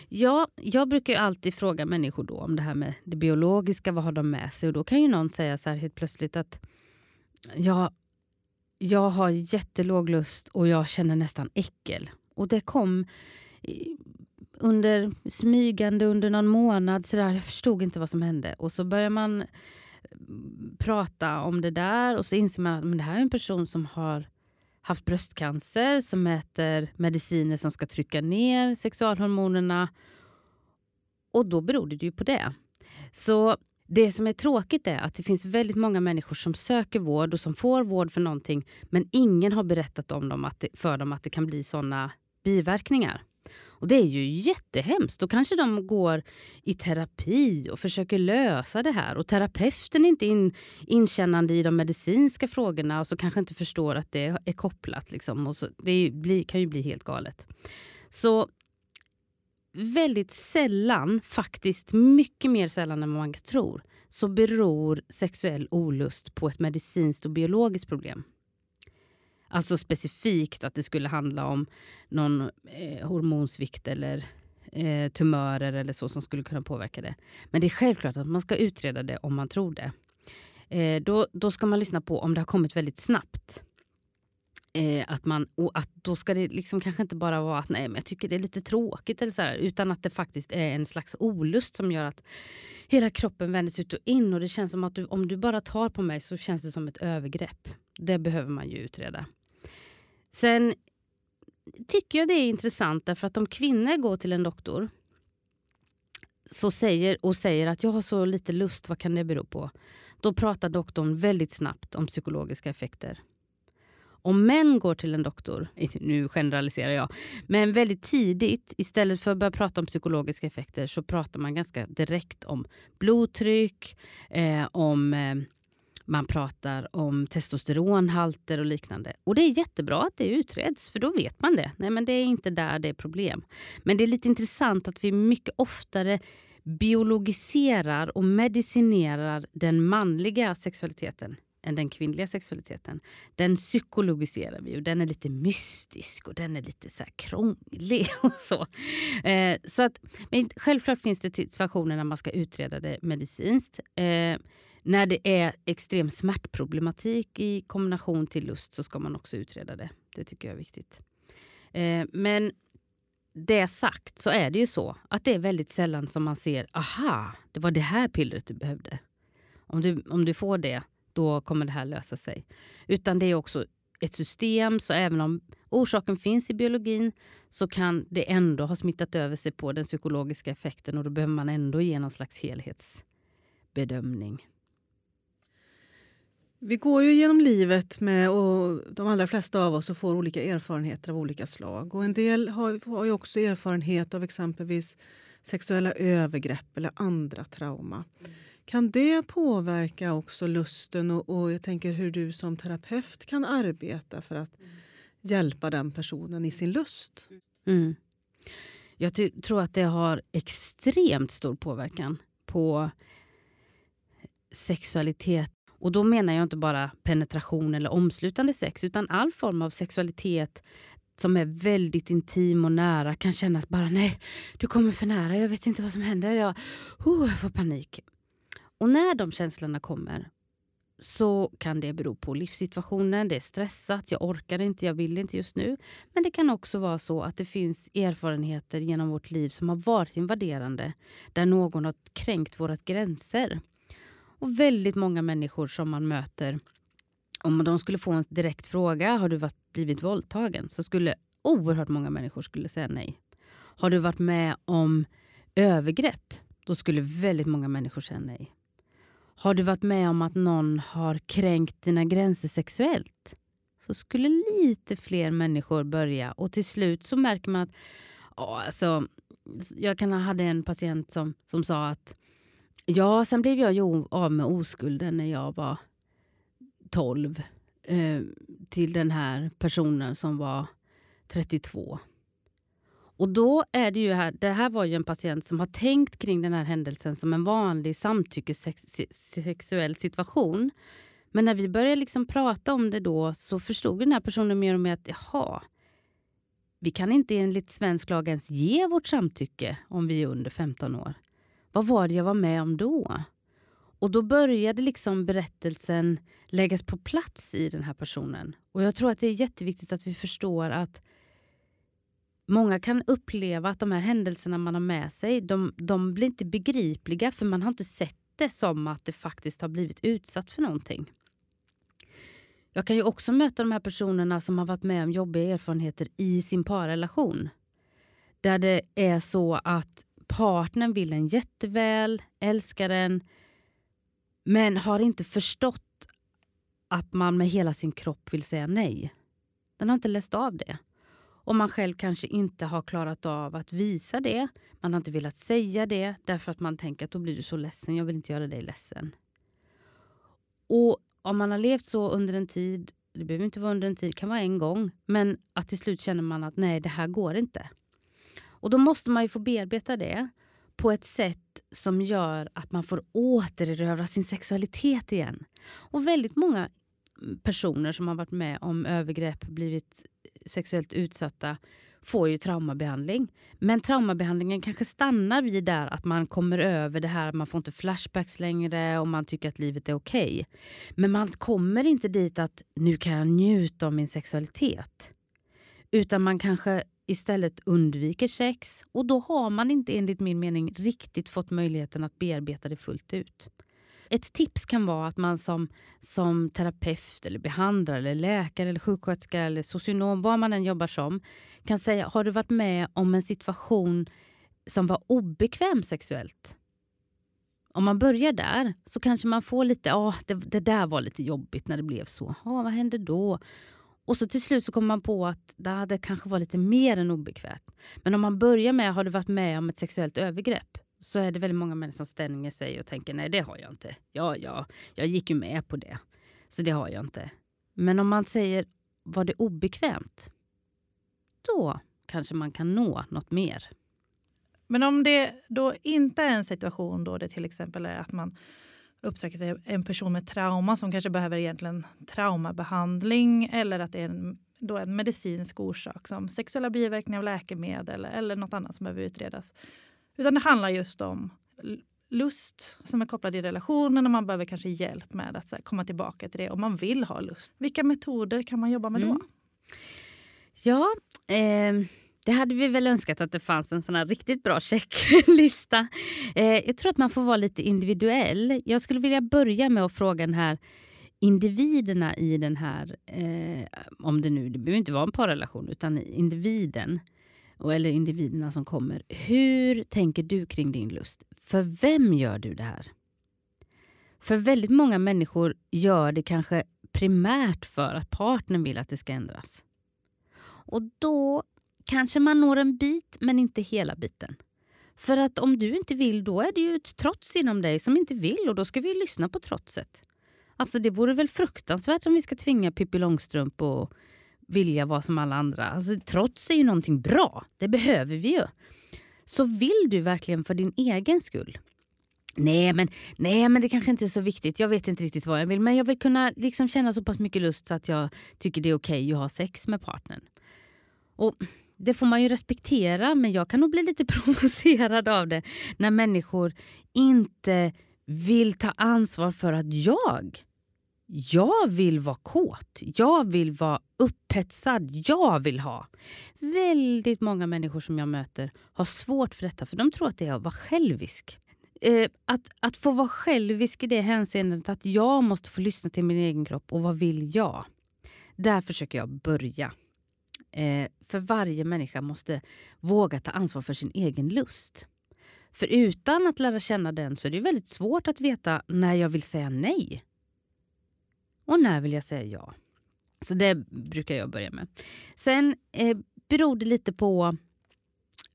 Speaker 1: Ja, jag brukar alltid fråga människor då om det här med det biologiska. Vad har de med sig? Och Då kan ju någon säga så här helt plötsligt att jag, jag har jättelåg lust och jag känner nästan äckel. Och det kom under smygande under någon månad. Så där. Jag förstod inte vad som hände. Och så börjar man prata om det där och så inser man att men det här är en person som har haft bröstcancer som äter mediciner som ska trycka ner sexualhormonerna. Och då berodde det ju på det. Så det som är tråkigt är att det finns väldigt många människor som söker vård och som får vård för någonting men ingen har berättat om dem att det, för dem att det kan bli såna biverkningar. Och Det är ju jättehemskt. Då kanske de går i terapi och försöker lösa det här. Och Terapeuten är inte in, inkännande i de medicinska frågorna och så kanske inte förstår att det är kopplat. Liksom. Och så, det blir, kan ju bli helt galet. Så väldigt sällan, faktiskt mycket mer sällan än man tror så beror sexuell olust på ett medicinskt och biologiskt problem. Alltså specifikt att det skulle handla om någon eh, hormonsvikt eller eh, tumörer eller så som skulle kunna påverka det. Men det är självklart att man ska utreda det om man tror det. Eh, då, då ska man lyssna på om det har kommit väldigt snabbt. Eh, att man, och att då ska det liksom kanske inte bara vara att nej, men jag tycker det är lite tråkigt eller så här, utan att det faktiskt är en slags olust som gör att hela kroppen vänds ut och in och det känns som att du, om du bara tar på mig så känns det som ett övergrepp. Det behöver man ju utreda. Sen tycker jag det är intressant därför att om kvinnor går till en doktor så säger, och säger att jag har så lite lust, vad kan det bero på? Då pratar doktorn väldigt snabbt om psykologiska effekter. Om män går till en doktor, nu generaliserar jag, men väldigt tidigt istället för att börja prata om psykologiska effekter så pratar man ganska direkt om blodtryck, eh, om eh, man pratar om testosteronhalter och liknande. Och det är jättebra att det utreds för då vet man det. Nej men det är inte där det är problem. Men det är lite intressant att vi mycket oftare biologiserar och medicinerar den manliga sexualiteten än den kvinnliga sexualiteten. Den psykologiserar vi och den är lite mystisk och den är lite så krånglig. och så. Eh, så att, men självklart finns det situationer när man ska utreda det medicinskt. Eh, när det är extrem smärtproblematik i kombination till lust så ska man också utreda det. Det tycker jag är viktigt. Eh, men det sagt så är det ju så att det är väldigt sällan som man ser aha, det var det här pillret du behövde. Om du, om du får det, då kommer det här lösa sig. Utan det är också ett system, så även om orsaken finns i biologin så kan det ändå ha smittat över sig på den psykologiska effekten och då behöver man ändå ge någon slags helhetsbedömning.
Speaker 5: Vi går ju genom livet med och de allra flesta av oss får olika erfarenheter av olika slag. Och en del har, har också erfarenhet av exempelvis sexuella övergrepp eller andra trauma. Kan det påverka också lusten och, och jag tänker hur du som terapeut kan arbeta för att hjälpa den personen i sin lust?
Speaker 1: Mm. Jag tror att det har extremt stor påverkan på sexualitet. Och då menar jag inte bara penetration eller omslutande sex utan all form av sexualitet som är väldigt intim och nära kan kännas bara nej, du kommer för nära, jag vet inte vad som händer, jag, oh, jag får panik. Och när de känslorna kommer så kan det bero på livssituationen, det är stressat, jag orkar inte, jag vill inte just nu. Men det kan också vara så att det finns erfarenheter genom vårt liv som har varit invaderande, där någon har kränkt våra gränser. Och väldigt många människor som man möter, om de skulle få en direkt fråga, har du varit, blivit våldtagen? Så skulle oerhört många människor skulle säga nej. Har du varit med om övergrepp? Då skulle väldigt många människor säga nej. Har du varit med om att någon har kränkt dina gränser sexuellt? Så skulle lite fler människor börja och till slut så märker man att Åh, alltså, jag kan ha hade en patient som, som sa att ja, sen blev jag ju av med oskulden när jag var 12 eh, till den här personen som var 32. Och då är det ju här, det här var ju en patient som har tänkt kring den här händelsen som en vanlig samtyckessexuell situation. Men när vi började liksom prata om det då så förstod den här personen mer och mer att jaha, vi kan inte enligt svensk lag ens ge vårt samtycke om vi är under 15 år. Vad var det jag var med om då? Och då började liksom berättelsen läggas på plats i den här personen. Och jag tror att det är jätteviktigt att vi förstår att Många kan uppleva att de här händelserna man har med sig de, de blir inte begripliga för man har inte sett det som att det faktiskt har blivit utsatt för någonting. Jag kan ju också möta de här personerna som har varit med om jobbiga erfarenheter i sin parrelation. Där det är så att partnern vill en jätteväl, älskar den men har inte förstått att man med hela sin kropp vill säga nej. Den har inte läst av det. Och man själv kanske inte har klarat av att visa det. Man har inte velat säga det därför att man tänker att då blir du så ledsen, jag vill inte göra dig ledsen. Och om man har levt så under en tid, det behöver inte vara under en tid, det kan vara en gång, men att till slut känner man att nej, det här går inte. Och då måste man ju få bearbeta det på ett sätt som gör att man får återerövra sin sexualitet igen. Och väldigt många personer som har varit med om övergrepp, blivit sexuellt utsatta får ju traumabehandling. Men traumabehandlingen kanske stannar vid där att man kommer över det här, man får inte flashbacks längre och man tycker att livet är okej. Okay. Men man kommer inte dit att nu kan jag njuta av min sexualitet. Utan man kanske istället undviker sex och då har man inte enligt min mening riktigt fått möjligheten att bearbeta det fullt ut. Ett tips kan vara att man som, som terapeut, eller behandlare, eller läkare, eller sjuksköterska eller socionom, vad man än jobbar som, kan säga har du varit med om en situation som var obekväm sexuellt? Om man börjar där så kanske man får lite, ja ah, det, det, där var lite jobbigt när det blev så. ah, vad hände då? Och så till slut så kommer man på att det hade kanske var lite mer än obekvämt. Men om man börjar med, har du varit med om ett sexuellt övergrepp? så är det väldigt många människor som stänger sig och tänker nej det har jag inte. Ja, ja, jag gick ju med på det. Så det har jag inte. Men om man säger var det obekvämt? Då kanske man kan nå något mer.
Speaker 3: Men om det då inte är en situation då det till exempel är att man upptäcker en person med trauma som kanske behöver egentligen traumabehandling eller att det är en, då en medicinsk orsak som sexuella biverkningar av läkemedel eller något annat som behöver utredas. Utan det handlar just om lust som är kopplad i relationen och man behöver kanske hjälp med att här, komma tillbaka till det om man vill ha lust. Vilka metoder kan man jobba med då? Mm.
Speaker 1: Ja, eh, det hade vi väl önskat att det fanns en sån här riktigt bra checklista. Eh, jag tror att man får vara lite individuell. Jag skulle vilja börja med att fråga den här individerna i den här, eh, om det nu, det behöver inte vara en parrelation, utan individen eller individerna som kommer. Hur tänker du kring din lust? För vem gör du det här? För väldigt många människor gör det kanske primärt för att partnern vill att det ska ändras. Och då kanske man når en bit, men inte hela biten. För att om du inte vill då är det ju ett trots inom dig som inte vill och då ska vi lyssna på trotset. Alltså det vore väl fruktansvärt om vi ska tvinga Pippi Långstrump och vilja vara som alla andra. Alltså, trots är ju någonting bra, det behöver vi ju. Så vill du verkligen för din egen skull? Nej men, nej, men det kanske inte är så viktigt. Jag vet inte riktigt vad jag vill. Men jag vill kunna liksom känna så pass mycket lust så att jag tycker det är okej att ha sex med partnern. Och det får man ju respektera, men jag kan nog bli lite provocerad av det när människor inte vill ta ansvar för att jag jag vill vara kåt, jag vill vara upphetsad, jag vill ha. Väldigt många människor som jag möter har svårt för detta för de tror att det är att vara självisk. Eh, att, att få vara självisk i det hänseendet att jag måste få lyssna till min egen kropp och vad vill jag? Där försöker jag börja. Eh, för varje människa måste våga ta ansvar för sin egen lust. För utan att lära känna den så är det väldigt svårt att veta när jag vill säga nej. Och när vill jag säga ja? Så det brukar jag börja med. Sen eh, beror det lite på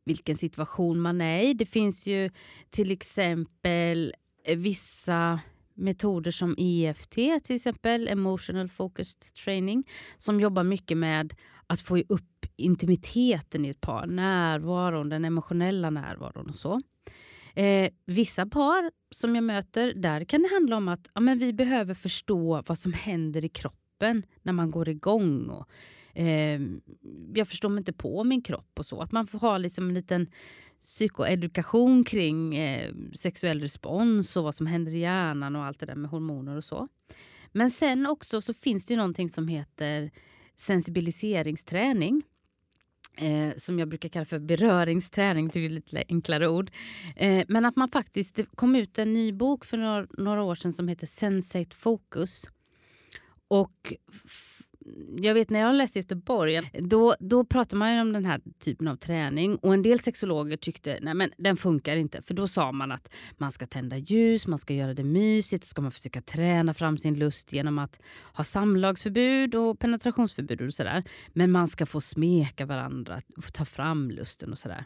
Speaker 1: vilken situation man är i. Det finns ju till exempel eh, vissa metoder som EFT, till exempel Emotional Focused Training, som jobbar mycket med att få upp intimiteten i ett par, närvaron, den emotionella närvaron och så. Eh, vissa par som jag möter, där kan det handla om att ja, men vi behöver förstå vad som händer i kroppen när man går igång. Och, eh, jag förstår mig inte på min kropp och så. Att man får ha liksom en liten psykoedukation kring eh, sexuell respons och vad som händer i hjärnan och allt det där med hormoner och så. Men sen också så finns det ju någonting som heter sensibiliseringsträning eh, som jag brukar kalla för beröringsträning, det är lite enklare ord. Eh, men att man faktiskt, det kom ut en ny bok för några, några år sedan som heter Sensate Focus. Och jag vet när jag läste i Göteborg, då, då pratade man om den här typen av träning och en del sexologer tyckte nej men den funkar inte. För då sa man att man ska tända ljus, man ska göra det mysigt, så ska man försöka träna fram sin lust genom att ha samlagsförbud och penetrationsförbud och sådär. Men man ska få smeka varandra, ta fram lusten och sådär.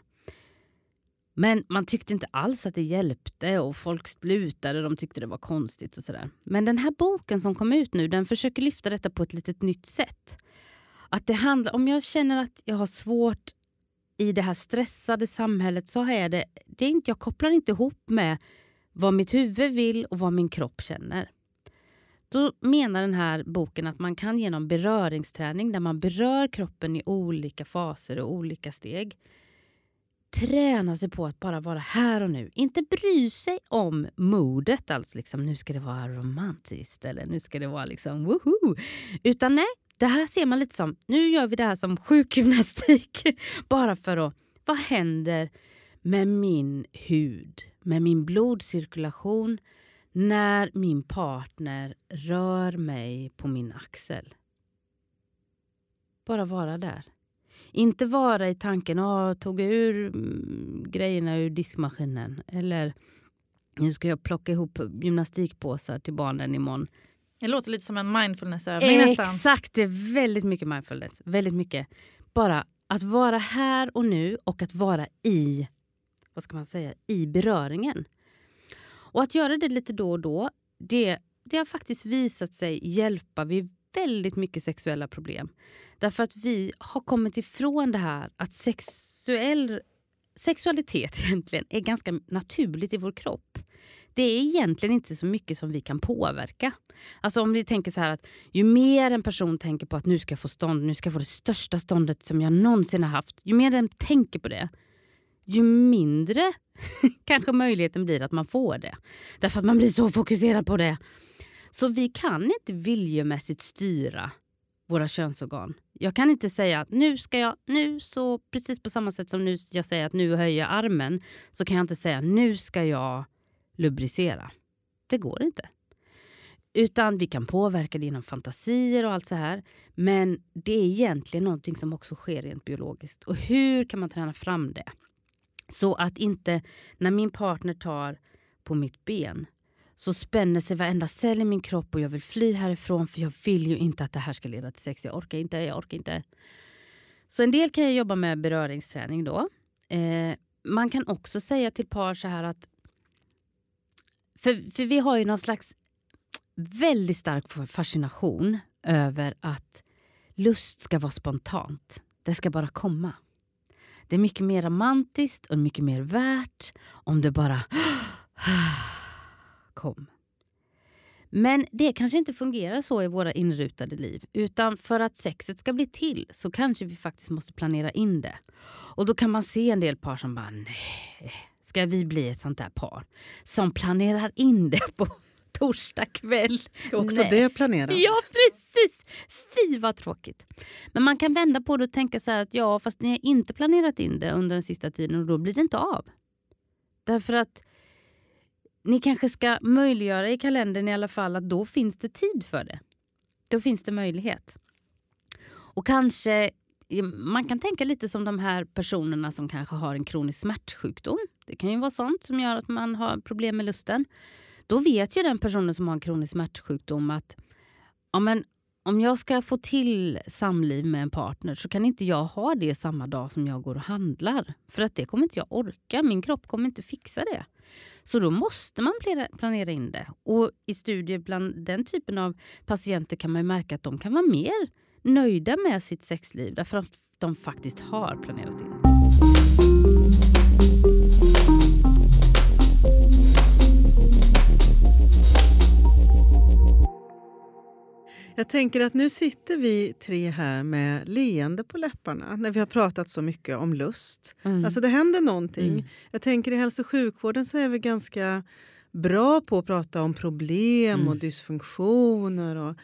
Speaker 1: Men man tyckte inte alls att det hjälpte och folk slutade. De tyckte det var konstigt och sådär. Men den här boken som kom ut nu den försöker lyfta detta på ett litet nytt sätt. Att det handlar, om jag känner att jag har svårt i det här stressade samhället så är det, det är inte, jag kopplar inte ihop med vad mitt huvud vill och vad min kropp känner. Då menar den här boken att man kan genom beröringsträning där man berör kroppen i olika faser och olika steg träna sig på att bara vara här och nu. Inte bry sig om modet, alltså liksom, nu ska det vara romantiskt eller nu ska det vara liksom woho. Utan nej, det här ser man lite som, nu gör vi det här som sjukgymnastik. bara för att, vad händer med min hud, med min blodcirkulation när min partner rör mig på min axel? Bara vara där. Inte vara i tanken att tog jag ur mm, grejerna ur diskmaskinen eller nu ska jag plocka ihop gymnastikpåsar till barnen imorgon.
Speaker 3: Det låter lite som en mindfulnessövning nästan.
Speaker 1: Exakt, det är väldigt mycket mindfulness. Väldigt mycket. Bara att vara här och nu och att vara i, vad ska man säga, i beröringen. Och att göra det lite då och då, det, det har faktiskt visat sig hjälpa vid väldigt mycket sexuella problem. Därför att vi har kommit ifrån det här att sexuell, sexualitet egentligen är ganska naturligt i vår kropp. Det är egentligen inte så mycket som vi kan påverka. Alltså om vi tänker så här att ju mer en person tänker på att nu ska jag få stånd, nu ska jag få det största ståndet som jag någonsin har haft. Ju mer den tänker på det, ju mindre kanske möjligheten blir att man får det. Därför att man blir så fokuserad på det. Så vi kan inte viljemässigt styra våra könsorgan. Jag kan inte säga att nu ska jag, nu så precis på samma sätt som nu jag säger att nu höjer jag armen så kan jag inte säga nu ska jag lubricera. Det går inte. Utan vi kan påverka det genom fantasier och allt så här. Men det är egentligen någonting som också sker rent biologiskt. Och hur kan man träna fram det? Så att inte när min partner tar på mitt ben så spänner sig varenda cell i min kropp och jag vill fly härifrån för jag vill ju inte att det här ska leda till sex. Jag orkar inte, jag orkar inte. Så en del kan jag jobba med beröringsträning då. Eh, man kan också säga till par så här att... För, för vi har ju någon slags väldigt stark fascination över att lust ska vara spontant. Det ska bara komma. Det är mycket mer romantiskt och mycket mer värt om det bara kom. Men det kanske inte fungerar så i våra inrutade liv. Utan för att sexet ska bli till så kanske vi faktiskt måste planera in det. Och då kan man se en del par som bara, nej, ska vi bli ett sånt där par som planerar in det på torsdag kväll?
Speaker 5: Ska också
Speaker 1: Nej.
Speaker 5: det planeras?
Speaker 1: Ja, precis! Fy vad tråkigt. Men man kan vända på det och tänka så här att ja, fast ni har inte planerat in det under den sista tiden och då blir det inte av. Därför att ni kanske ska möjliggöra i kalendern i alla fall att då finns det tid för det. Då finns det möjlighet. Och kanske man kan tänka lite som de här personerna som kanske har en kronisk smärtsjukdom. Det kan ju vara sånt som gör att man har problem med lusten. Då vet ju den personen som har en kronisk smärtsjukdom att ja, men om jag ska få till samliv med en partner så kan inte jag ha det samma dag som jag går och handlar. För att det kommer inte jag orka. Min kropp kommer inte fixa det. Så då måste man planera in det. Och i studier bland den typen av patienter kan man märka att de kan vara mer nöjda med sitt sexliv därför att de faktiskt har planerat in
Speaker 5: Jag tänker att nu sitter vi tre här med leende på läpparna när vi har pratat så mycket om lust.
Speaker 1: Mm.
Speaker 5: Alltså det händer någonting.
Speaker 1: Mm.
Speaker 5: Jag tänker i hälso och sjukvården så är vi ganska bra på att prata om problem
Speaker 1: Mm.
Speaker 5: och dysfunktioner. Och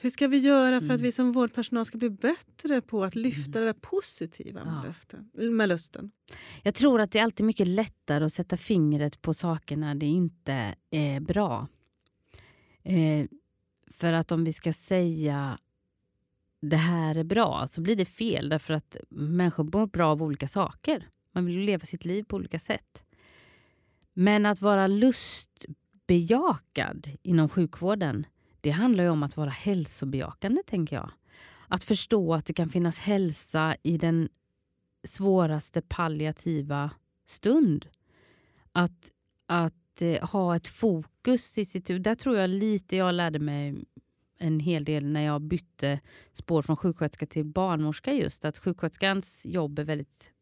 Speaker 5: hur ska vi göra för att
Speaker 1: Mm.
Speaker 5: vi som vårdpersonal ska bli bättre på att lyfta det positiva med,
Speaker 1: Ja.
Speaker 5: löften, med lusten?
Speaker 1: Jag tror att det är alltid mycket lättare att sätta fingret på saker när det inte är bra. Eh, för att om vi ska säga det här är bra så blir det fel därför att människor mår bra av olika saker. Man vill ju leva sitt liv på olika sätt. Men att vara lustbejakad inom sjukvården det handlar ju om att vara hälsobejakande, tänker jag. Att förstå att det kan finnas hälsa i den svåraste palliativa stund. Att, att eh, ha ett fokus i sitt huvud. Där tror jag lite jag lärde mig en hel del när jag bytte spår från sjuksköterska till barnmorska. just Att sjuksköterskans jobb är väldigt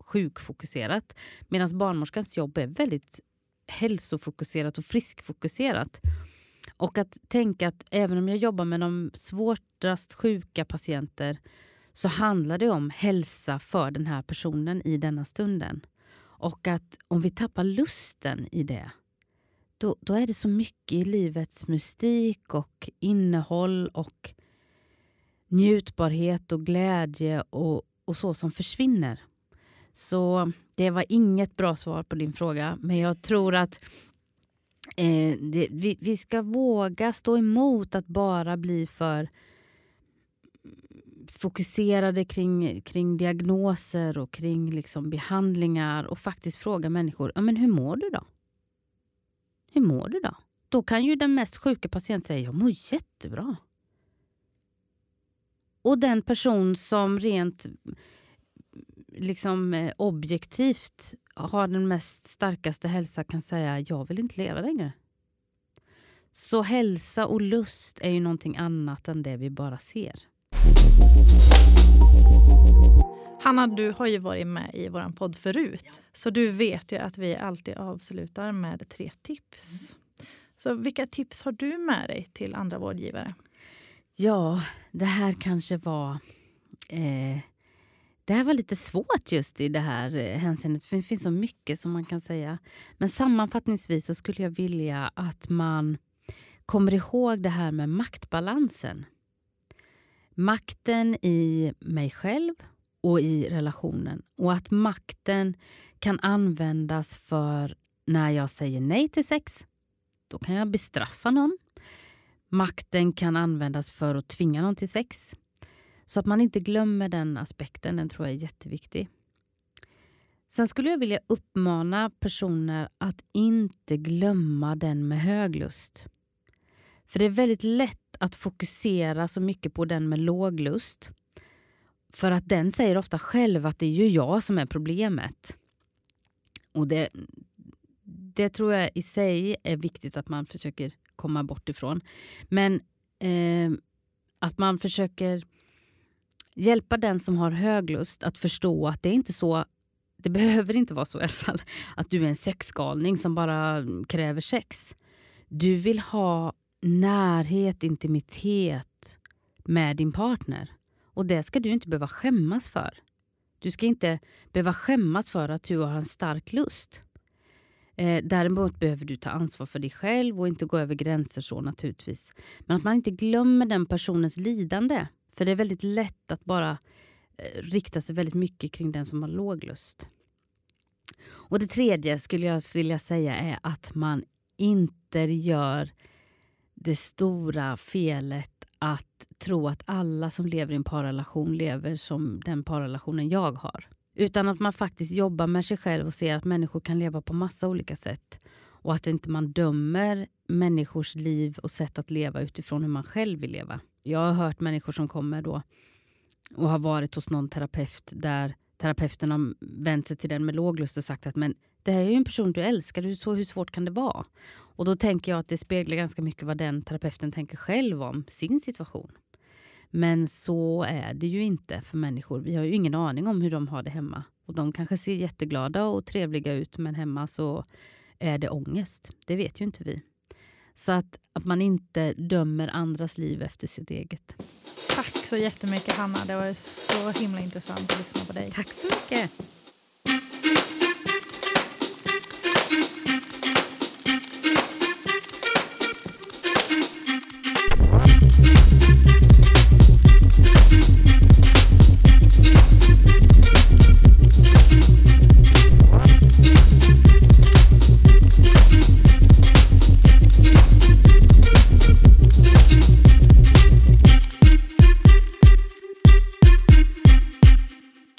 Speaker 1: sjukfokuserat medan barnmorskans jobb är väldigt hälsofokuserat och friskfokuserat. Och att tänka att även om jag jobbar med de svårast sjuka patienter så handlar det om hälsa för den här personen i denna stunden. Och att om vi tappar lusten i det, då, då är det så mycket i livets mystik och innehåll och njutbarhet och glädje och, och så som försvinner. Så det var inget bra svar på din fråga, men jag tror att eh, det, vi, vi ska våga stå emot att bara bli för fokuserade kring, kring diagnoser och kring liksom behandlingar och faktiskt fråga människor ja, men hur mår du då? Hur mår du då? Då kan ju den mest sjuka patienten säga jag mår jättebra. Och den person som rent liksom eh, objektivt har den mest starkaste hälsa kan säga jag vill inte leva längre. Så hälsa och lust är ju någonting annat än det vi bara ser.
Speaker 3: Hanna, du har ju varit med i vår podd förut. Så du vet ju att vi alltid avslutar med tre tips. Så vilka tips har du med dig till andra vårdgivare?
Speaker 1: Ja, det här kanske var... Eh, det här var lite svårt just i det här eh, hänseendet, för det finns så mycket som man kan säga. Men sammanfattningsvis så skulle jag vilja att man kommer ihåg det här med maktbalansen. Makten i mig själv och i relationen. Och att makten kan användas för när jag säger nej till sex. Då kan jag bestraffa någon. Makten kan användas för att tvinga någon till sex. Så att man inte glömmer den aspekten, den tror jag är jätteviktig. Sen skulle jag vilja uppmana personer att inte glömma den med hög lust. För det är väldigt lätt att fokusera så mycket på den med låg lust. För att den säger ofta själv att det är ju jag som är problemet. Och det, det tror jag i sig är viktigt att man försöker komma bort ifrån. Men eh, att man försöker hjälpa den som har hög lust att förstå att det är inte så det behöver inte vara så i alla fall, att du är en sexgalning som bara kräver sex. Du vill ha närhet, intimitet med din partner. Och det ska du inte behöva skämmas för. Du ska inte behöva skämmas för att du har en stark lust. Eh, däremot behöver du ta ansvar för dig själv och inte gå över gränser så naturligtvis. Men att man inte glömmer den personens lidande. För det är väldigt lätt att bara eh, rikta sig väldigt mycket kring den som har låg lust. Och det tredje skulle jag vilja säga är att man inte gör det stora felet att tro att alla som lever i en parrelation lever som den parrelationen jag har. Utan att man faktiskt jobbar med sig själv och ser att människor kan leva på massa olika sätt. Och att inte man dömer människors liv och sätt att leva utifrån hur man själv vill leva. Jag har hört människor som kommer då och har varit hos någon terapeut där terapeuten har vänt sig till den med låg lust och sagt att men det här är ju en person du älskar, så hur svårt kan det vara? Och då tänker jag att det speglar ganska mycket vad den terapeuten tänker själv om sin situation. Men så är det ju inte för människor. Vi har ju ingen aning om hur de har det hemma. Och De kanske ser jätteglada och trevliga ut men hemma så är det ångest. Det vet ju inte vi. Så att, att man inte dömer andras liv efter sitt eget.
Speaker 3: Tack så jättemycket Hanna. Det var så himla intressant att lyssna på dig.
Speaker 1: Tack så mycket.